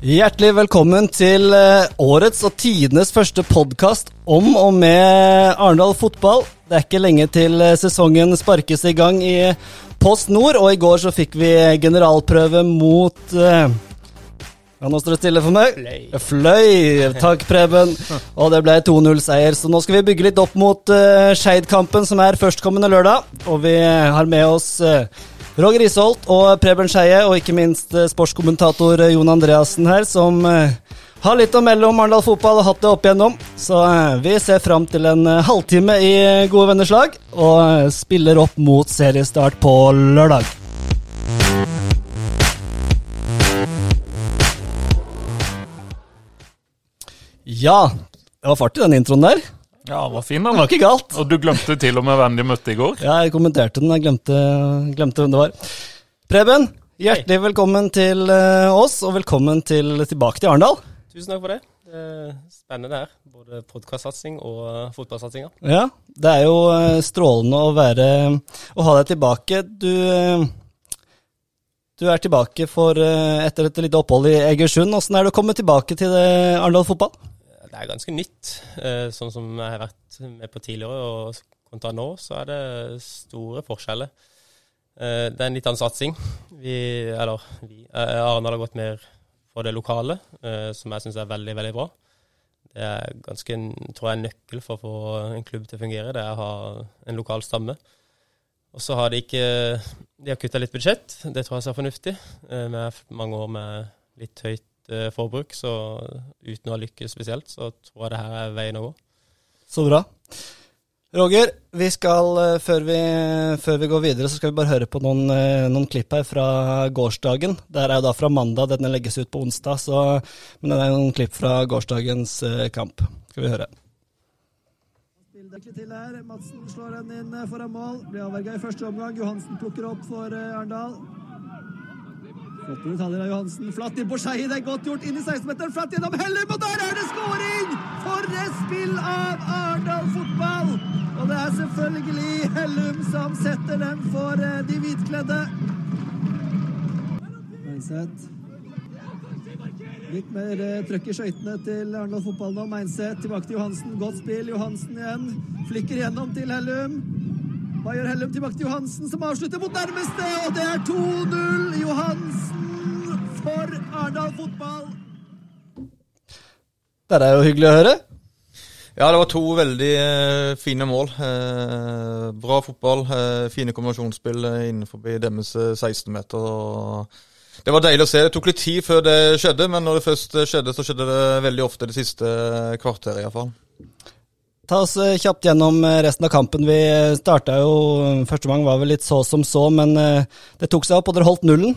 Hjertelig velkommen til eh, årets og tidenes første podkast om og med Arendal fotball. Det er ikke lenge til eh, sesongen sparkes i gang i Post Nord, og i går så fikk vi generalprøve mot kan ja, nå det stille for meg. Fløy. Fløy. Takk, Preben. Og det ble 2-0-seier. Så nå skal vi bygge litt opp mot uh, Skeid-kampen, som er førstkommende lørdag. Og vi har med oss uh, Roger Isholt og Preben Skeie, og ikke minst uh, sportskommentator uh, Jon Andreassen her, som uh, har litt å melde om Arendal fotball og hatt det opp igjennom. Så vi ser fram til en halvtime i gode venners lag, og spiller opp mot seriestart på lørdag. Ja, det var fart i den introen der. Ja, han var fin, Det var ikke galt. Og du glemte til og med hvem de møtte i går. Ja, jeg kommenterte den. Jeg glemte, glemte hvem det var. Preben, hjertelig velkommen til eh, oss, og velkommen til, tilbake til Arendal. Tusen takk for det. Det er spennende her. Både podkastsatsing og fotballsatsinga. Ja, det er jo eh, strålende å være Å ha deg tilbake. Du eh, du er tilbake for, etter et lite opphold i Egersund. Åssen er det å komme tilbake til Arendal fotball? Er ganske nytt. eh, Sånn som jeg har vært med på tidligere og kontra nå, så er det store forskjeller. Eh, Det er en litt annen satsing. Vi, eller vi, eh, Arendal har gått mer for det lokale, som jeg syns er veldig, veldig bra. Det er ganske, tror jeg, en nøkkel for å få en klubb til å fungere. Det er å ha en lokal stamme. Og så har de ikke De har kutta litt budsjett. Det tror jeg er fornuftig. Med mange år med litt høyt eh, forbruk, så uten å ha lykkes spesielt, så tror jeg det her er veien å gå. Så bra. Roger, vi skal, eh, før vi, før vi går videre, så skal vi bare høre på noen, eh, noen klipp her fra gårsdagen. Det her er jo da fra mandag, denne legges ut på onsdag, så, men det er noen klipp fra gårsdagens kamp. Skal vi høre. Til her. Madsen slår den inn foran mål. Blir avverga i første omgang. Johansen plukker opp for eh, Flotte detaljer av Johansen. Flatt inn på Skei, Det er godt gjort inn i 16-meteren. Flatt gjennom Hellum, og der er det skåring! For et spill av Arendal fotball! Og det er selvfølgelig Hellum som setter den for eh, de hvitkledde. Meinseth. Litt mer eh, trøkk i skøytene til Arendal fotball nå. Meinseth tilbake til Johansen. Godt spill. Johansen igjen. Flikker gjennom til Hellum. Hva gjør Hellum tilbake til Johansen, som avslutter mot nærmeste, og det er 2-0. Johansen for Arendal fotball. Det er jo hyggelig å høre. Ja, det var to veldig eh, fine mål. Eh, bra fotball. Eh, fine kombinasjonsspill eh, innenfor deres eh, 16-meter. Det var deilig å se. Det tok litt tid før det skjedde, men når det først eh, skjedde, så skjedde det veldig ofte det siste eh, kvarteret iallfall. Ta oss eh, kjapt gjennom eh, resten av kampen. Vi starta jo Første gang var vel litt så som så, men eh, det tok seg opp, og dere holdt nullen.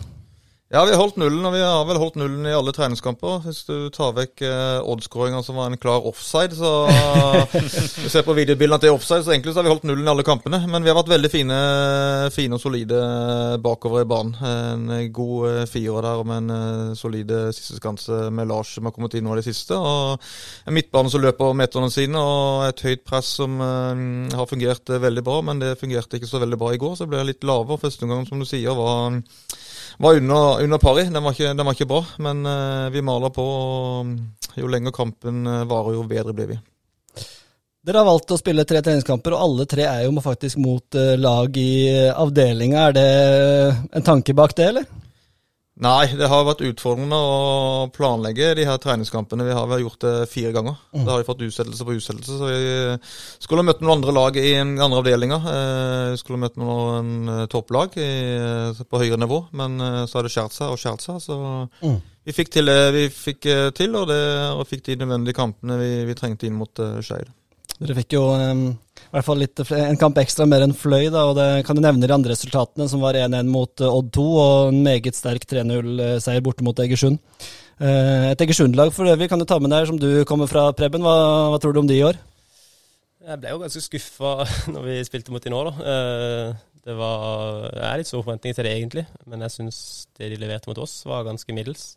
Ja, vi har holdt nullen, og vi har vel holdt nullen i alle treningskamper. Hvis du tar vekk eh, oddskåringa som var en klar offside, så Du ser på videobildene at det er offside, så egentlig så har vi holdt nullen i alle kampene. Men vi har vært veldig fine, fine og solide bakover i banen. En god eh, firer der og med en eh, solide sisteskanse med Lars som har kommet inn nå i det siste. Og en midtbane som løper meterne sine, og et høyt press som eh, har fungert eh, veldig bra. Men det fungerte ikke så veldig bra i går, så det ble litt lavere. Første omgang, som du sier, var var under, under pari. Den var ikke, den var ikke bra, men eh, vi maler på. og Jo lenger kampen eh, varer, jo bedre blir vi. Dere har valgt å spille tre treningskamper, og alle tre er jo faktisk mot eh, lag i avdelinga. Er det en tanke bak det, eller? Nei, det har vært utfordrende å planlegge de her treningskampene. Vi har vel gjort det fire ganger. Da har vi fått utsettelse på utsettelse. Så vi skulle ha møtt noen andre lag i en andre avdelinger. Eh, Vi skulle ha møtt noen eh, topplag i, på høyere nivå, men eh, så har det skjært seg og skjært seg. Så Mm. vi fikk til det vi fikk eh, til, og, det, og fikk de nødvendige kampene vi, vi trengte inn mot Skeid. Dere fikk jo eh, i hvert fall litt, en kamp ekstra mer enn Fløy, da, og det kan du nevne de andre resultatene, som var 1-1 mot eh, Odd 2 og en meget sterk 3-0-seier borte mot Egersund. Eh, Et Egersund-lag for øvrig kan du ta med deg, som du kommer fra, Preben. Hva, hva tror du om de i år? Jeg ble jo ganske skuffa når vi spilte mot de nå, da. Eh, Det var Jeg er litt store forventninger til det, egentlig. Men jeg syns det de leverte mot oss, var ganske middels.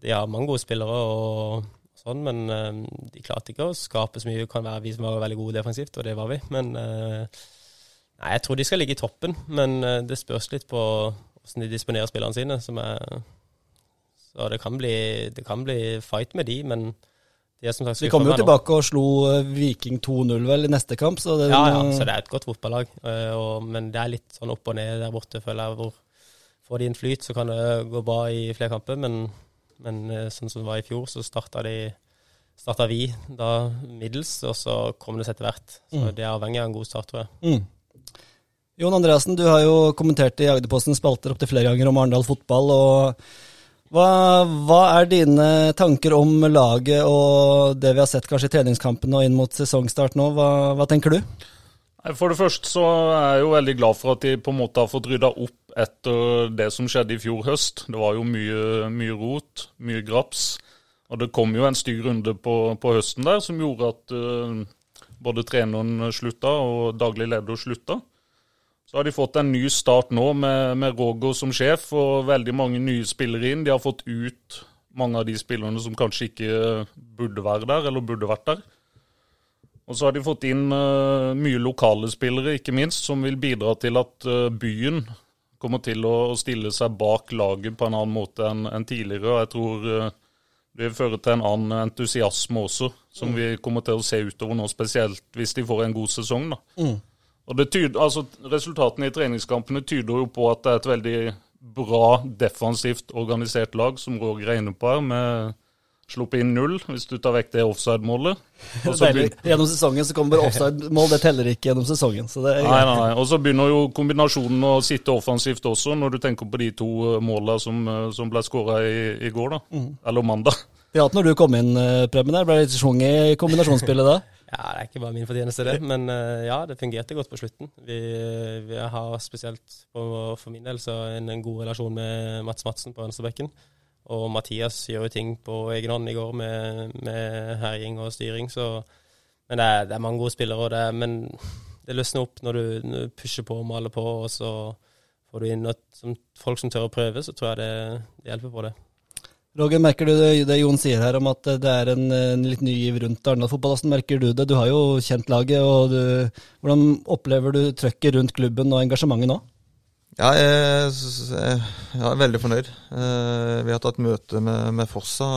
De har mange gode spillere og sånn, men eh, de klarte ikke å skape så mye. Det kan være vi som var veldig gode defensivt, og det var vi. Men eh, nei, jeg tror de skal ligge i toppen. Men eh, det spørs litt på hvordan de disponerer spillerne sine, som er Så det kan bli, det kan bli fight med de, men de er som sagt De kom jo tilbake nå. og slo Viking 2-0 vel i neste kamp, så det Ja, ja, så det er et godt fotballag. Men det er litt sånn opp og ned der borte, føler jeg. hvor Får de en flyt, så kan det gå bra i flere kamper, men, men eh, sånn som det var i fjor, så starta de starta vi da middels, og så kom det seg etter hvert. Så Mm. det er avhengig av en god start, tror jeg. Mm. Jon Andreassen, du har jo kommentert i Agderposten spalter opptil flere ganger om Arendal fotball. og hva, hva er dine tanker om laget og det vi har sett kanskje i treningskampen og inn mot sesongstart nå? Hva, hva tenker du? For det første så er jeg jo veldig glad for at de på en måte har fått rydda opp etter det som skjedde i fjor høst. Det var jo mye, mye rot, mye graps. Og det kom jo en stygg runde på, på høsten der som gjorde at uh, både treneren slutta og daglig leder slutta. Så har de fått en ny start nå med, med Roger som sjef og veldig mange nye spillere inn. De har fått ut mange av de spillerne som kanskje ikke burde være der, eller burde vært der. Og så har de fått inn uh, mye lokale spillere, ikke minst, som vil bidra til at uh, byen kommer til å, å stille seg bak laget på en annen måte enn en tidligere. Og jeg tror eh, det vil føre til en annen entusiasme også, som vi kommer til å se utover nå, spesielt hvis de får en god sesong. da. Og det tyder, altså Resultatene i treningskampene tyder jo på at det er et veldig bra, defensivt organisert lag, som Roger er inne på her, med sluppet inn null, hvis du tar vekk det offside-målet. Gjennom sesongen så kommer offside-mål, det teller ikke gjennom sesongen. Så det er Nei, nei, nei. Og så begynner jo kombinasjonen å sitte offensivt også, når du tenker på de to målene som, eh, som ble skåra i, i går, da. Eller mandag. Ja, når du kom inn, eh, Preben, der, ble det litt schwung i kombinasjonsspillet da? Ja, det er ikke bare min fortjeneste, det. Men eh, ja, det fungerte godt på slutten. Vi, vi har spesielt på, for min del så en, en god relasjon med Mats Madsen på venstrebekken. Og Mathias gjør jo ting på egen hånd i går med, med herjing og styring, så Men det er, det er mange gode spillere, og det er, men det løsner opp når du, når du pusher på og maler på, og så får du inn et, som, folk som tør å prøve, så tror jeg det, det hjelper på det. Roger, merker du det, det Jon sier her om at det er en, en litt ny giv rundt Arendal fotball? Hvordan merker du det? Du har jo kjent laget, og du, hvordan opplever du trøkket rundt klubben og engasjementet nå? Ja, jeg, jeg, er veldig fornøyd. Eh, vi har tatt møte med, med Forsa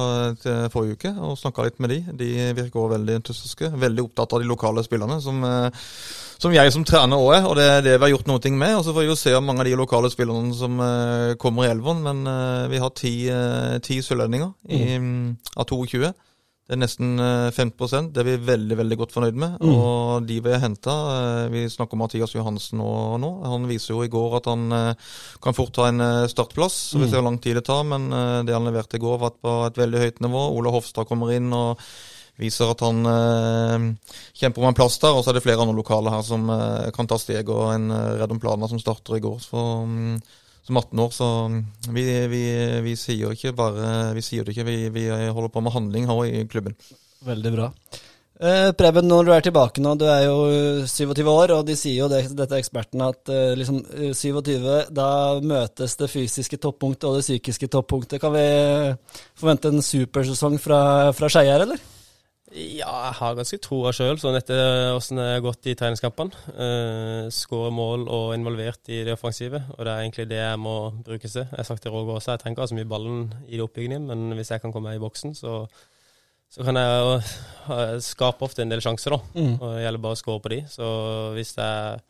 til forrige uke og snakka litt med de. De virker også veldig entusiastiske. Veldig opptatt av de lokale spillerne, som, eh, som jeg som trener òg er. Og det er det vi har gjort noe med. Og så får vi jo se om mange av de lokale spillerne som eh, kommer i elveren. Men eh, vi har ti, eh, ti sørlendinger mm. av 22. Det er nesten eh, 15 Det er vi veldig veldig godt fornøyd med. Mm. Og de vi har henta Vi snakker om Mathias Johansen nå, nå. Han viser jo i går at han eh, kan fort ta en eh, startplass. Så Vi ser hvor lang tid det tar, men eh, det han leverte i går, var på et veldig høyt nivå. Ole Hofstad kommer inn og viser at han eh, kjemper om en plass der. Og så er det flere andre lokale her som eh, kan ta steg, og en eh, Redom Plana som starter i går. Så mm, som 18 år, så vi, vi, vi sier ikke bare Vi sier det ikke, vi, vi holder på med handling her i klubben. Veldig bra. Eh, Preben, når du er tilbake nå, du er jo eh, 27 år, og de sier jo det, dette er ekspertene, at eh, liksom eh, 27, da møtes det fysiske toppunktet og det psykiske toppunktet. Kan vi eh, forvente en supersesong fra, fra Skeie her, eller? Ja, jeg har ganske troa sjøl, sånn etter åssen det har gått i treningskampene. Uh, Skåre mål og involvert i det offensive, og det er egentlig det jeg må bruke til. Jeg har sagt til Roger også, jeg trenger ikke ha så mye ballen i det oppbyggingen, men hvis jeg kan komme meg i boksen, så, så kan jeg jo skape ofte en del sjanser, da. Mm. Og det gjelder bare å skåre på de. Så hvis jeg,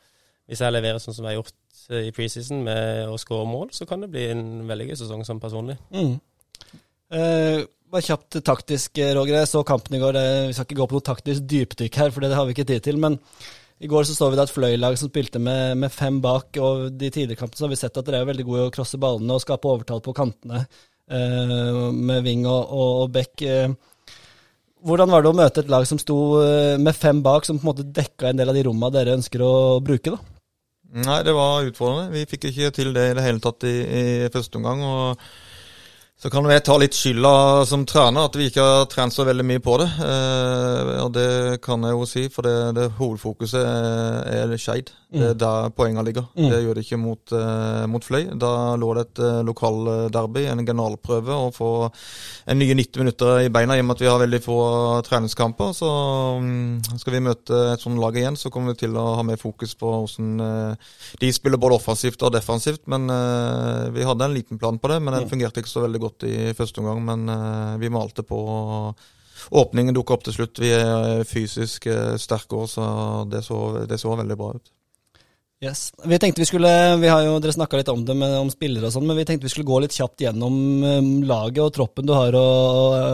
hvis jeg leverer sånn som jeg har gjort i preseason med å skåre mål, så kan det bli en veldig gøy sesong som personlig. Mm. Eh, bare kjapt taktisk, eh, Roger. Jeg så kampen i går. Vi skal ikke gå på noe taktisk dypdykk her, for det har vi ikke tid til. Men i går så så vi da et fløylag som spilte med, med fem bak. Og de tidligere kampene har vi sett at dere er veldig gode i å krosse ballene og skape overtall på kantene eh, med Ving og, og, og Beck. Eh, hvordan var det å møte et lag som sto med fem bak, som på en måte dekka en del av de rommene dere ønsker å bruke? da? Nei, det var utfordrende. Vi fikk ikke til det i det hele tatt i, i første omgang. og så kan jeg ta litt skylda som trener, at vi ikke har trent så veldig mye på det. Eh, og det kan jeg jo si, for det, det hovedfokuset er, er Skeid. Det er der poengene ligger. Mm. Det gjør det ikke mot, eh, mot Fløy. Da lå det et eh, lokalderby, en generalprøve, å få en nye 90 minutter i beina i og med at vi har veldig få treningskamper. Så mm, skal vi møte et sånt lag igjen, så kommer vi til å ha mer fokus på hvordan eh, de spiller både offensivt og defensivt. Men eh, vi hadde en liten plan på det, men den fungerte ikke så veldig godt godt i første omgang, men eh, vi malte på. Åpningen dukka opp til slutt. Vi er fysisk eh, sterke òg, så det så, det så veldig bra ut. Yes. Vi tenkte vi skulle, vi har jo, Dere snakka litt om det, med, om spillere og sånn, men vi tenkte vi skulle gå litt kjapt gjennom laget og troppen du har å,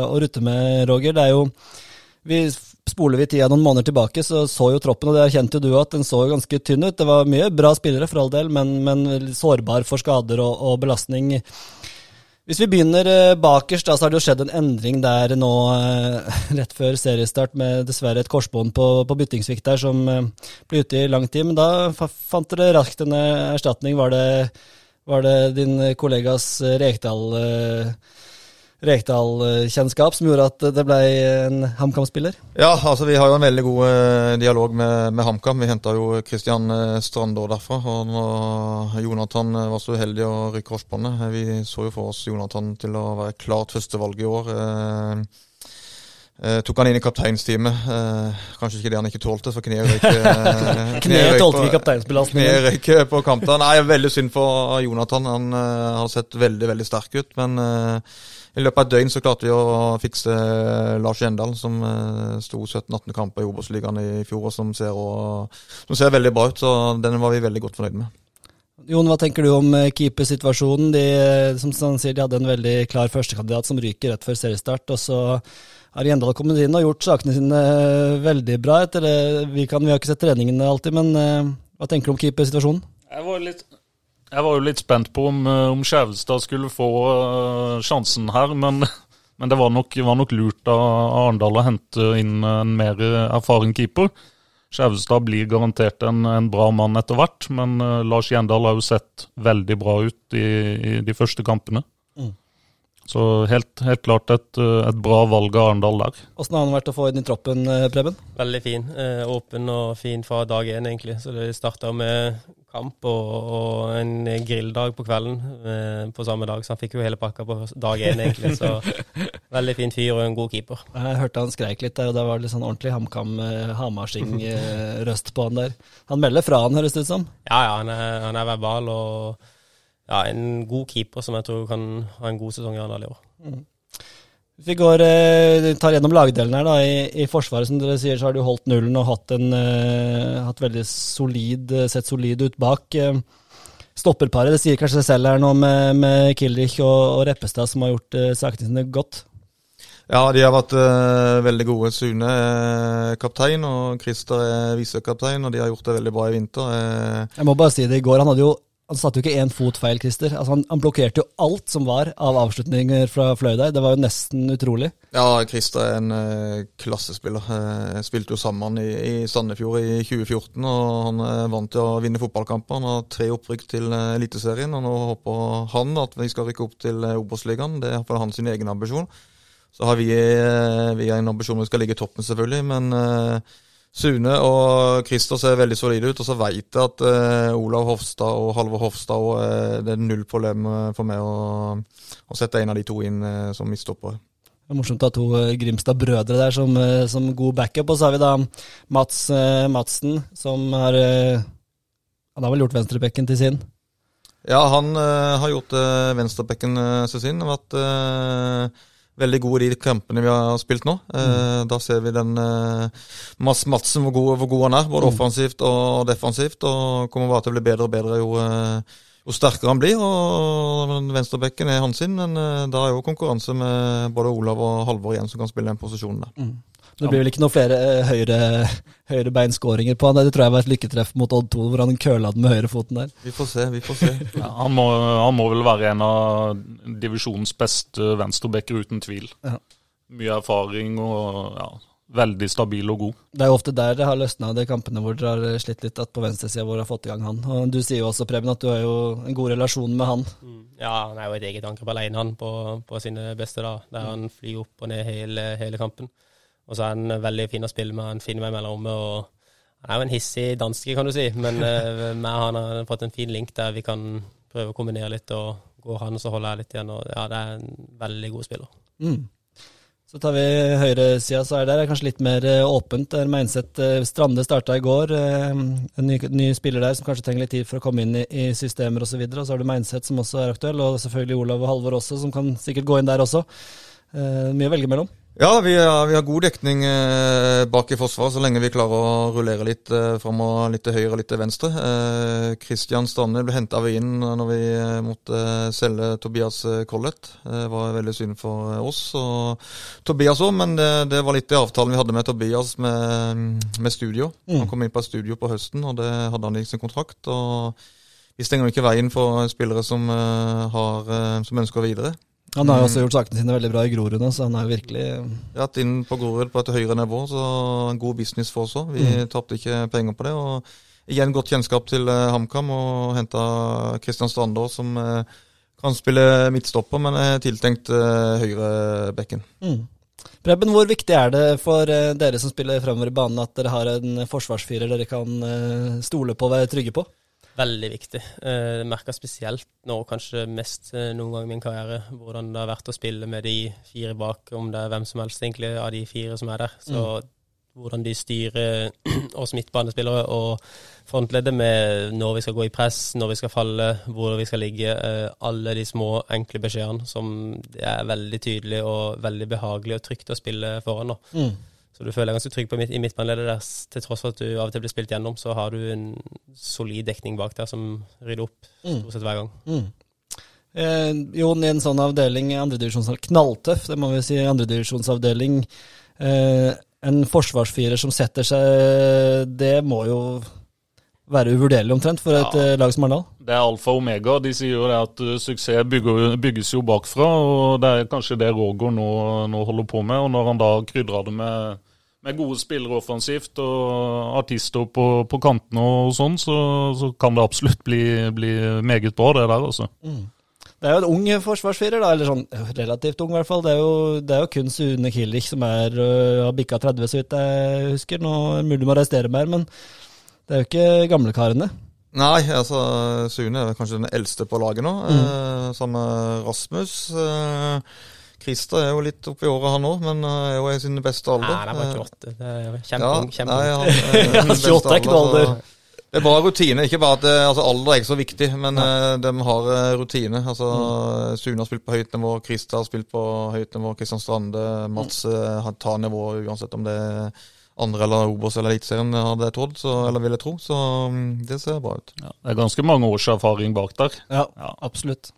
å rutte med, Roger. Det er jo, vi Spoler vi tida noen måneder tilbake, så så jo troppen, og det erkjente jo du at den så ganske tynn ut. Det var mye bra spillere, for all del, men, men sårbar for skader og, og belastning. Hvis vi begynner eh, bakerst, da, så har det jo skjedd en endring der nå eh, rett før seriestart med dessverre et korsbånd på, på byttingsvikt der som eh, ble ute i lang tid. Men da fant dere raskt en erstatning. Var det, var det din kollegas Rekdal Rekdal-kjennskap som gjorde at det ble en HamKam-spiller? Ja, altså vi har jo en veldig god eh, dialog med, med HamKam. Vi henta jo Kristian Strandå Strandår derfra. Og når Jonathan eh, var så uheldig å rykke korsbåndet Vi så jo for oss Jonathan til å være klart førstevalg i år. Eh, Eh, tok han inn i kapteinsteamet. Eh, kanskje ikke det han ikke tålte, for kneet røyk eh, Kneet røyk på kampen. Nei, veldig synd for Jonathan. Han eh, har sett veldig veldig sterk ut. Men uh, i løpet av et døgn så klarte vi å fikse Lars Gjendal, som uh, sto 17-18 kamper i Obos-ligaen i fjor, og som ser, og, som ser veldig bra ut. Så den var vi veldig godt fornøyd med. Jon, hva tenker du om keepersituasjonen? De, som han sier, de hadde en veldig klar førstekandidat som ryker rett før seriestart. og så har Gjendal kommet inn og gjort sakene sine eh, veldig bra. etter det. Vi, kan, vi har ikke sett treningene alltid, men hva tenker du om keepersituasjonen? Jeg var, litt, jeg var jo litt spent på om, eh, om Skjevstad skulle få uh, sjansen her, men, men det var nok, var nok, lurt av Arendal å hente inn en mer erfaren keeper. Skjevestad blir garantert en, en, bra mann etter hvert, men uh, Lars Gjendal har jo sett veldig bra ut i, i de første kampene. Mm. Så helt, helt klart et, et, bra valg av Arendal der. Hvordan har han vært å få inn i troppen, Preben? Veldig fin. Eh, åpen og fin fra dag én, egentlig. Så det starta med kamp og, og, en grilldag på kvelden eh, på samme dag. Så han fikk jo hele pakka på dag én, egentlig. Så veldig fin fyr og en god keeper. Jeg hørte han skreik litt der, og det var litt sånn ordentlig Hamarsing-røst på han der. Han melder fra, han høres det ut som? Ja, ja. Han er, han er verbal. og ja, en god keeper som jeg tror kan ha en god sesong i Arendal i år. Mm. Hvis vi går, eh, tar gjennom lagdelen her da, i, i, Forsvaret, som dere sier, så har du holdt nullen og hatt en uh, hatt veldig solid, eh, sett solid ut bak. Stopperparet, det sier kanskje seg selv her nå med, med Kilrich og, og, Reppestad, som har gjort uh, sakene sine godt? Ja, de har vært uh, veldig gode. Sune er kaptein, og Christer er visekaptein, og de har gjort det veldig bra i vinter. Jeg må bare si det i går, han hadde jo han satte jo ikke én fot feil, Christer. Altså, han, han, blokkerte jo alt som var av avslutninger fra fløy der. Det var jo nesten utrolig. Ja, Christer er en uh, klassespiller. Jeg uh, spilte jo sammen i, i Sandefjord i 2014, og han er vant til å vinne fotballkamper. Han har tre opprykk til uh, Eliteserien, og nå håper han at vi skal rykke opp til Obos-ligaen. Det er iallfall hans egen ambisjon. Så har vi, vi en ambisjon om vi skal ligge i toppen, selvfølgelig, men Sune og Christer ser veldig solide ut, og så veit jeg at uh, Olav Hofstad og Halvor Hofstad og, uh, Det er null problem eh, for meg å, å sette en av de to inn uh, som midtstopper. Det er morsomt å ha to Grimstad-brødre der som, som, god backup. Og så har vi da Mats Madsen, som har Han har vel gjort venstrebekken til sin? Ja, han har gjort venstrebekken til sin. Vært veldig god i de kampene vi har spilt nå. Mm. Da ser vi den eh, Mads Madsen, hvor god, hvor god, han er, både mm. offensivt og defensivt. Og kommer bare til å bli bedre og bedre jo, eh, jo sterkere han blir. og Venstrebekken er hans sin, men da er jo konkurranse med både Olav og Halvor igjen som kan spille den posisjonen der. Mm. Det blir vel ikke noen flere høyre, høyrebeinskåringer på han. Det tror jeg var et lykketreff mot Odd 2, hvor han køla den med høyrefoten der. Vi får se, vi får se. ja, han, må, han, må, vel være en av divisjonens beste venstrebacker, uten tvil. Ja. Mye erfaring og ja, veldig stabil og god. Det er jo ofte der det har løsna, de kampene hvor dere har slitt litt at på venstresida hvor dere har fått i gang han. Og Du sier jo også, Preben, at du har jo en god relasjon med han. Mm. Ja, han er jo et eget angrep alene, han, på, på sine beste da. Der han flyr opp og ned hele, hele kampen. Og så er han veldig fin å spille med. Han finner meg i mellomrommet. og Han er jo en hissig danske, kan du si, men uh, han har fått en fin link der vi kan prøve å kombinere litt. og Går han, så holder jeg litt igjen. og ja, Det er en veldig god spiller. Mm. Så tar vi høyresida, så er det kanskje litt mer eh, åpent. Der Meinseth eh, Strande starta i går. eh, En ny, ny spiller der som kanskje trenger litt tid for å komme inn i, i systemer osv. Og, så og så har du Meinseth som også er aktuell, og selvfølgelig Olav og Halvor også, som kan sikkert gå inn der også. Eh, mye å velge mellom. Ja, vi, har- vi har god dekning eh, bak i forsvaret, så lenge vi klarer å rullere litt eh, fram og litt til høyre og litt til venstre. Eh, Christian Strande ble henta inn når vi eh, måtte selge Tobias eh, Collett. Det var veldig synd for eh, oss og Tobias òg, men det, det var litt i avtalen vi hadde med Tobias med, med studio. Han kom inn på et studio på høsten, og det hadde han i sin kontrakt. og vi stenger ikke veien for spillere som, eh, har, eh, som ønsker videre. Han har jo også gjort sakene sine veldig bra i Grorud nå, så han er jo virkelig Rett inn på Grorud på et høyere nivå, så en god business for oss òg. Vi tapte ikke penger på det. og Igjen godt kjennskap til eh, HamKam og henta Kristian Strandår, som eh, kan spille midtstopper, men er tiltenkt eh, høyrebekken. mm. Preben, hvor viktig er det for dere som spiller fremover i banen, at dere har en forsvarsfirer dere kan stole på og være trygge på? Veldig viktig. Eh, Jeg merker spesielt nå, kanskje mest eh, noen gang i min karriere, hvordan det har vært å spille med de fire bak, om det er hvem som helst egentlig av de fire som er der. Så hvordan de styrer oss midtbanespillere og frontleddet med når vi skal gå i press, når vi skal falle, hvor vi skal ligge. eh, Alle de små, enkle beskjedene som det er veldig tydelig og veldig behagelig og trygt å spille foran. nå. Mm. Så du føler deg ganske trygg på midt, i midtbaneleddet der, til tross for at du av og til blir spilt gjennom, så har du en solid dekning bak der som rydder opp Mm. stort sett hver gang. Mm. Eh, Jon, i en sånn avdeling, andredivisjonsavdeling, knalltøff, det må vi si, andredivisjonsavdeling. Eh, en forsvarsfirer som setter seg, det må jo være uvurderlig omtrent for et Ja. eh, lag som Arendal. Det er alfa og omega. De sier jo det at uh, suksess bygger, bygges jo bakfra, og det er kanskje det Roger nå, nå holder på med. Og når han da krydrer det med, med gode spillere offensivt og artister på, på kantene og sånn, så, så kan det absolutt bli, bli meget bra, det der, altså. Det er jo en ung forsvarsfirer, da, eller sånn relativt ung i hvert fall. Det er jo, det er jo kun Sune Killich som er, uh, har bikka 30, så vidt jeg husker. Nå er det mulig å arrestere meg her, men det er jo ikke gamlekarene. Nei, altså Sune er kanskje den eldste på laget nå, eh, sammen med Rasmus. Eh, Christer er jo litt oppi året han òg, men eh, er jo i sin beste alder. Nei, det er bare Eh, 28. Det er Ja, kjempeung. nei, han, er i sin beste 28 er ikke noe alder. Det er bra rutine. Ikke bare at det, altså, alder er ikke så viktig, men ja. de har eh, rutine. Altså, Sune har spilt på høyt nivå, Christer har spilt på høyt nivå, Kristian Strande, Mats mm. han tar nivå uansett om det er andre eller Obos eller Eliteserien, hadde jeg trodd, så, eller vil jeg tro. Så mm, det ser bra ut. Ja, det er ganske mange års erfaring bak der. Ja, Ja. absolutt.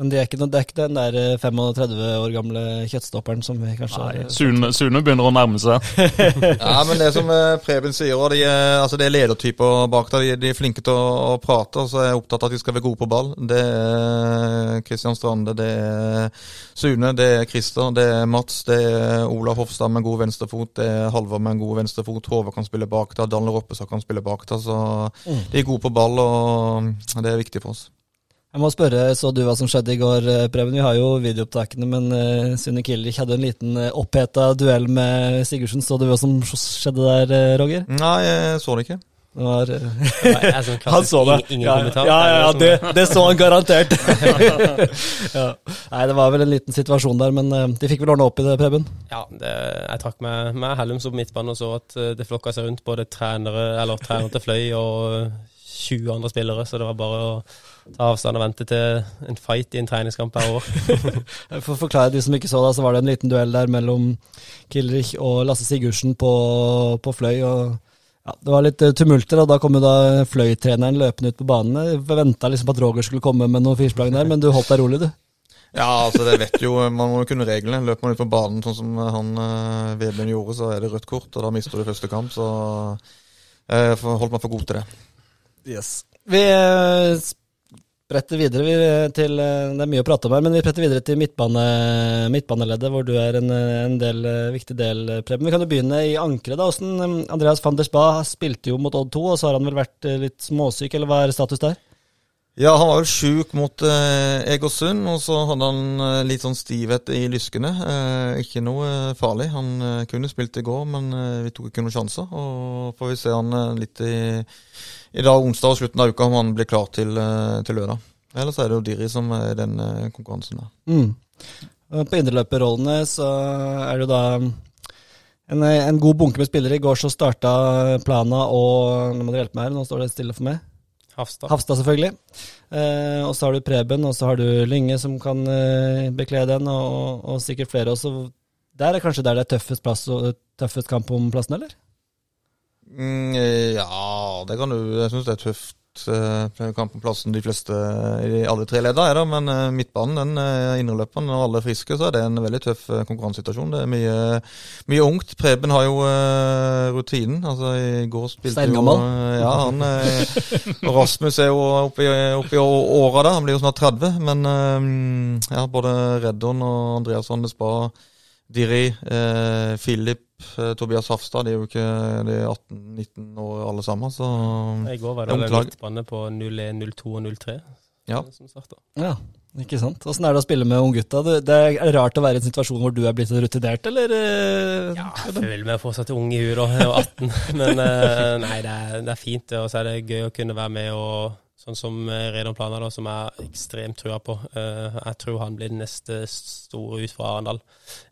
Men det er, ikke, det er ikke den der eh, 35 år gamle kjøttstopperen som vi kanskje Nei, Sune, Sune begynner å nærme seg. Ja, men det som eh, Preben sier, og de, er- altså det er ledertyper bak der. De, de er flinke til å, å prate, og så er jeg opptatt av at de skal være gode på ball. Det er Kristian Strande, det er Sune, det er Christer, det er Mats, det er Olav Hofstad med en god venstrefot, det er Halvor med en god venstrefot, Håvard kan spille bak der, Daniel Roppestad kan spille bak der, så de er gode på ball, og det er viktig for oss. Jeg må spørre, så du hva som skjedde i går, eh, Preben? Vi har jo videoopptakene, men uh, Sune Killich hadde en liten uh, oppheta duell med Sigurdsen. Så du hva som skjedde der, eh, Roger? Nei, jeg så det ikke. Det var, eh, sånn han så det. ingen, ingen ja, kommentar. ja, ja, ja, Det det, det så han garantert. ja. Nei, det var vel en liten situasjon der, men uh, de fikk vel ordna opp i det, Preben? Ja, det, jeg trakk meg med Hellums opp midtbanen og så at eh, det flokka seg rundt både trenere, eller trener til Fløy og eh, 20 andre spillere, så det var bare å ta avstand og vente til en fight i en treningskamp per år. For å forklare de som ikke så det, så var det en liten duell der mellom Kilrich og Lasse Sigurdsen på, på Fløy. og ja, Det var litt eh, tumulter, og da kom jo da Fløy-treneren løpende ut på banen. Venta liksom på at Roger skulle komme med noen firsprang der, men du holdt deg rolig, du. Ja, altså det vet jo, man må jo kunne reglene. Løper man ut på banen sånn som han eh, Vebjørn gjorde, så er det rødt kort, og da mister du første kamp. Så jeg holdt meg for god til det. Yes. Vi eh, spretter videre til eh, Det er mye å prate om her, men vi spretter videre til midtbane, midtbaneleddet, hvor du er en, eh, en del, eh, viktig del, eh, Preben. Vi kan jo begynne i ankeret. da. Hvordan, eh, Andreas van der Spa spilte jo mot Odd 2, og så har han vel vært eh, litt småsyk, eller hva er status der? Ja, han var jo sjuk mot eh, Egersund, og så hadde han eh, litt sånn stivhet i lyskene. Eh, ikke noe eh, farlig. Han eh, kunne spilt i går, men eh, vi tok ikke noen sjanser. Og får vi se han litt i, i dag, onsdag og slutten av uka, om han blir klar til, til lørdag. Ellers er det jo Diri som er i den konkurransen der. Mm. På indreløperrollene så er det jo da en, en god bunke med spillere. I går så starta Plana og Nå må dere hjelpe meg her, nå står det stille for meg. Hafstad. Hafstad, selvfølgelig. Eh, og så har du Preben, og så har du Lynge som kan eh, bekle den, og, og sikkert flere også. Der er kanskje der det er tøffest, plass tøffest kamp om plassen, eller? Mm, ja, det kan du Jeg syns det er tøft. Eh, Kamp om plassen de fleste i alle tre ledder det, men eh, midtbanen, den eh, indreløperen, når alle er friske, så er det en veldig tøff eh, konkurransesituasjon. Det er mye, mye ungt. Preben har jo eh, rutinen. Altså, i går spilte jo eh, Ja, han eh, Rasmus er jo oppe i, oppe i åra da. Han blir jo snart 30. Men eh, ja, både Reddon og Andreas Andes Spa, Diri, eh, Philip, eh, Tobias Hafstad, de er jo ikke de er 18-19 år alle sammen. Så I går var Det vel midtbane på 01, 02 og 03 Ja. Ja, ikke sant. Åssen er det å spille med unggutta? Det er rart å være i en situasjon hvor du er blitt rutinert, eller? eh, Ja, jeg føler meg fortsatt ung i huet, da. Jeg var 18. Men eh, nei, det er, det er fint. Og så er det gøy å kunne være med og Sånn som eh, Redon Plana, da, som jeg ekstremt trua på. Eh, jeg tror han blir den neste store ut fra Arendal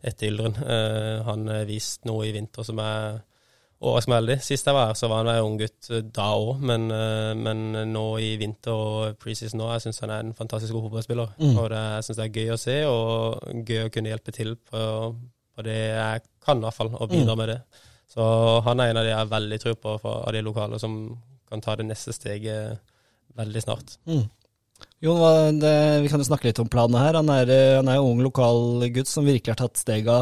etter Yldren. Eh, han har vist noe i vinter som er overraskende veldig. Sist jeg var her, så var han en ung gutt eh, da òg, men, men nå i vinter og preseason nå, jeg syns han er en fantastisk god fotballspiller. Mm. Og det, jeg syns det er gøy å se, og gøy å kunne hjelpe til på, på det jeg kan, i hvert fall, og bidra med det. Så han er en av de jeg har veldig tro på fra, av de lokale som kan ta det neste steget veldig snart. Mm. Jon, det, vi kan jo snakke litt om planene her. Han er, eh, han er jo ung lokal gutt som virkelig har tatt stega.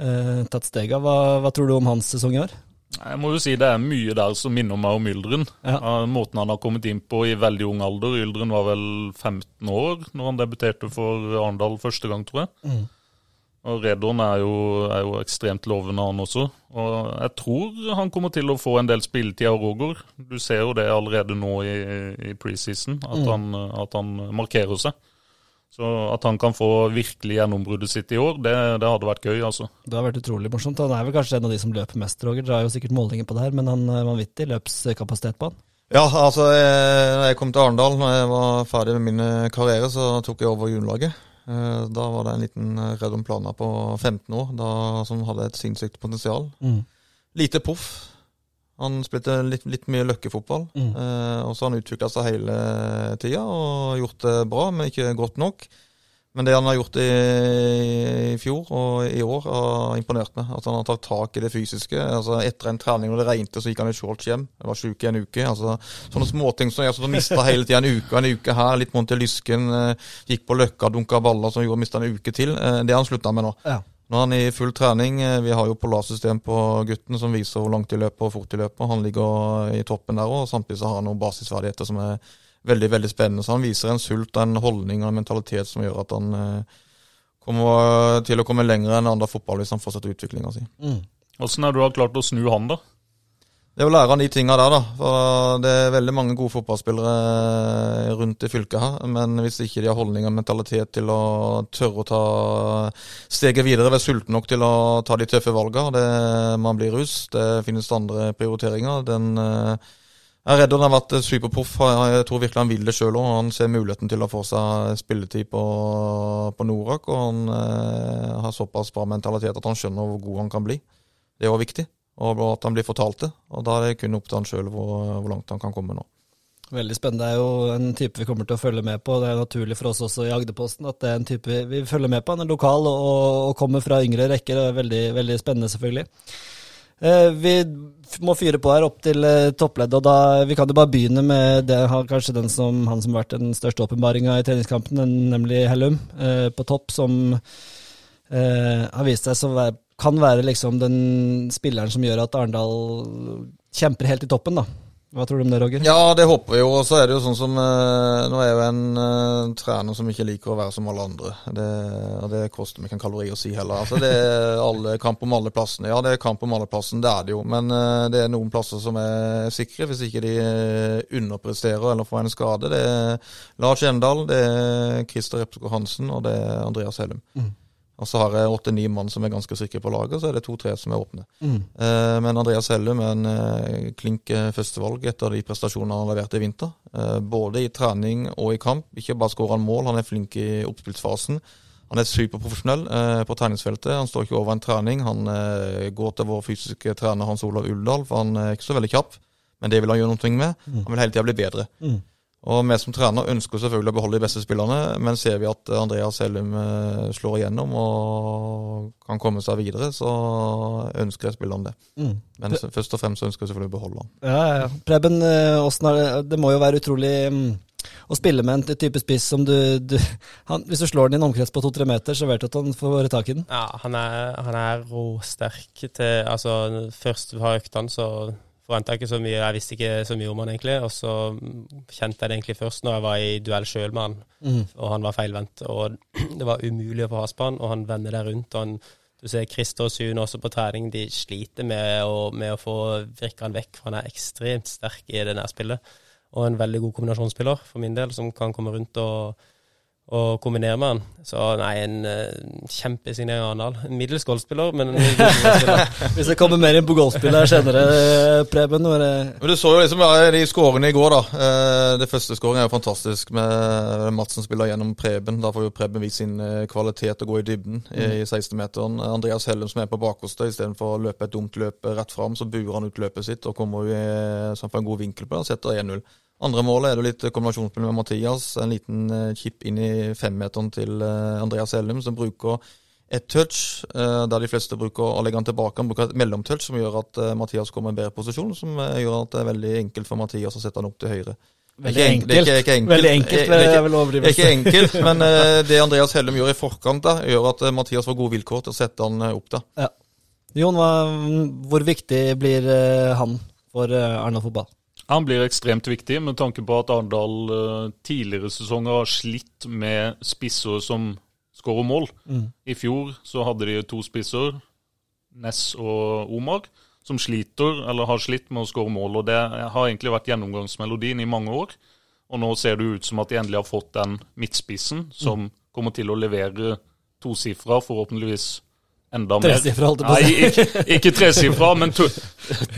Eh, tatt stega. Hva, hva tror du om hans sesong i år? Jeg må jo si det er mye der som minner meg om Yldren. Ja. Ja, Måten han har kommet inn på i veldig ung alder. Yldren var vel 15 år når han debuterte for Arendal første gang, tror jeg. Mm. Og Redon er jo, er jo ekstremt lovende, han også. Og jeg tror han kommer til å få en del spilletid av Roger. Du ser jo det allerede nå i, i preseason, at, Mm. han, at han markerer seg. Så at han kan få virkelig gjennombruddet sitt i år, det, det hadde vært gøy, altså. Det har vært utrolig morsomt. Han er vel kanskje en av de som løper mest, Roger. Drar jo sikkert målinger på det her, men han er vanvittig løpskapasitet på han. Ja, altså, eh, når jeg kom til Arendal, når jeg var ferdig med min eh, karriere, så tok jeg over juniorlaget. Eh, Da var det en liten eh, Redon planer på 15 år, da, som hadde et sinnssykt potensial. Mm. Lite proff. Han spilte litt, litt mye løkkefotball. Mm. Eh, og så har han utvikla seg hele tida og gjort det bra, men ikke godt nok. Men det han har gjort i, i fjor og i år, har imponert meg. At han har tatt tak i det fysiske. Altså Etter en trening når det regnet, så gikk han i shorts hjem. Jeg var sjuk i en uke. altså Sånne småting som jeg som mista hele tida en uke. En uke her, litt vondt i lysken. Eh, gikk på løkka, dunka baller, som gjorde mista en uke til. Eh, det har han slutta med nå. Ja. Nå er han i full trening. Eh, Vi har jo polarsystem på gutten som viser hvor langt de løper og fort de løper. Han ligger i toppen der òg, samtidig så har han noen basisferdigheter som er veldig veldig spennende. Så han viser en sult, en holdning og en mentalitet som gjør at han eh, kommer til å komme lenger enn andre fotball hvis han fortsetter utviklinga si. Mm. Åssen det du har klart å snu han, da? Det er å lære han de tinga der, da. For det er veldig mange gode fotballspillere rundt i fylket her. Men hvis ikke de har holdning og mentalitet til å tørre å ta steget videre, være sulten nok til å ta de tøffe valgene, det, man blir russ, det finnes andre prioriteringer. Den eh, jeg er redd han har vært superproff. Jeg tror virkelig han vil det sjøl òg. Han ser muligheten til å få seg spilletid på, på Norak. Og han eh, har såpass bra mentalitet at han skjønner hvor god han kan bli. Det er òg viktig. Og at han blir fortalt det. Og da er det kun opp til han sjøl hvor, hvor langt han kan komme nå. Veldig spennende. Det er jo en type vi kommer til å følge med på. Det er naturlig for oss også i Agderposten at det er en type vi følger med på. Han er lokal og, og kommer fra yngre rekker. Det er veldig, veldig spennende, selvfølgelig. Eh, vi må fyre på her opp til eh, toppleddet, og da, vi kan jo bare begynne med det, kanskje den som, han som har vært den største åpenbaringa i treningskampen, nemlig Hellum eh, på topp, som har vist seg å kan være liksom den spilleren som gjør at Arendal kjemper helt i toppen, da. Hva tror du om det, Roger? Ja, det håper vi jo. Og så er det jo sånn som eh, Nå er jeg jo en eh, trener som ikke liker å være som alle andre. Det, og det koster meg ikke en kalori å si heller. Altså, det er alle, kamp om alle plassene. Ja, det er kamp om alle plassene, det er det jo. Men eh, det er noen plasser som er sikre, hvis ikke de underpresterer eller får en skade. Det er Lars Gjendal, det er Christer Repsko Hansen og det er Andreas Hellum. Mm. Og så har jeg åtte-ni mann som er ganske sikre på laget, så er det to-tre som er åpne. Mm. Eh, Men Andreas Hellum er en eh, klink eh, førstevalg etter de prestasjonene han leverte i vinter. Eh, Både i trening og i kamp. Ikke bare skårer han mål, han er flink i oppspillsfasen. Han er superprofesjonell eh, på treningsfeltet. Han står ikke over en trening. Han eh, går til vår fysiske trener Hans Olav Uldal, for han er ikke så veldig kjapp. Men det vil han gjøre noe med. Han vil hele tida bli bedre. Mm. Og vi som trener ønsker selvfølgelig å beholde de beste spillerne, men ser vi at Andreas Hellum eh, slår igjennom og kan komme seg videre, så ønsker jeg spilleren det. Mm. Men først og fremst ønsker jeg selvfølgelig å beholde han. Ja, ja, ja. Preben, eh, er det Det må jo være utrolig mm, å spille med en type spiss som du, du han, Hvis du slår den i en omkrets på to-tre meter, så vet du at han får tak i den. Ja, han er, han er råsterk til Altså, har økt øktene så forventa ikke så mye. Jeg visste ikke så mye om han egentlig. Og så kjente jeg det egentlig først når jeg var i duell sjøl med han, Mm. og han var feilvendt. Og det var umulig å få has på han, og han vender deg rundt. og han du ser Christer og Sune også på trening, de sliter med å, med å få vrikka han vekk, for han er ekstremt sterk i det nærspillet. Og en veldig god kombinasjonsspiller, for min del, som kan komme rundt og, og kombinere med han. Så nei, en uh, kjempesignering av Arendal. En middels golfspiller, men en. Hvis det kommer mer inn på golfspillet senere, eh, Preben når det, Men Du så jo liksom ja, de skårene i går, da. Eh, Det første skåringen er jo fantastisk med Madsen spiller gjennom Preben. Da får jo Preben vist sin eh, kvalitet og gå i dybden i i 16-meteren. Andreas Hellum som er på bakerste, istedenfor å løpe et dumt løp rett fram, så buer han ut løpet sitt og kommer jo i- så han får en god vinkel på det og setter 1-0. Andre målet er det litt kombinasjonsspill med Mathias. En liten eh, chip inn i femmeteren til eh, Andreas Hellum, som bruker et touch, eh, der de fleste bruker å legge han tilbake. Han bruker et mellomtouch som gjør at Mathias kommer i en bedre posisjon, som gjør at det er veldig enkelt for Mathias å sette han opp til høyre. Veldig Ikke det er enkelt. ikke- enkelt. Veldig enkelt, Det er- ikke- vel Det overdrivelse. ikke enkelt, men det Andreas Hellum gjør i forkant, da, gjør at Mathias får gode vilkår til å sette han opp opp. Ja. Jon, hvor viktig blir han for Arendal fotball? Han blir ekstremt viktig med tanke på at Arendal eh, tidligere sesonger har slitt med spisser som skårer mål. Mm. I fjor så hadde de to spisser, Ness og Omar, som sliter eller har slitt med å skåre mål. og Det har egentlig vært gjennomgangsmelodien i mange år. Og nå ser det ut som at de endelig har fått den midtspissen som kommer til å levere tosifra, forhåpentligvis enda mer. Tresifra, holdt jeg på å si. Nei, ikke, ikke tresifra, men to,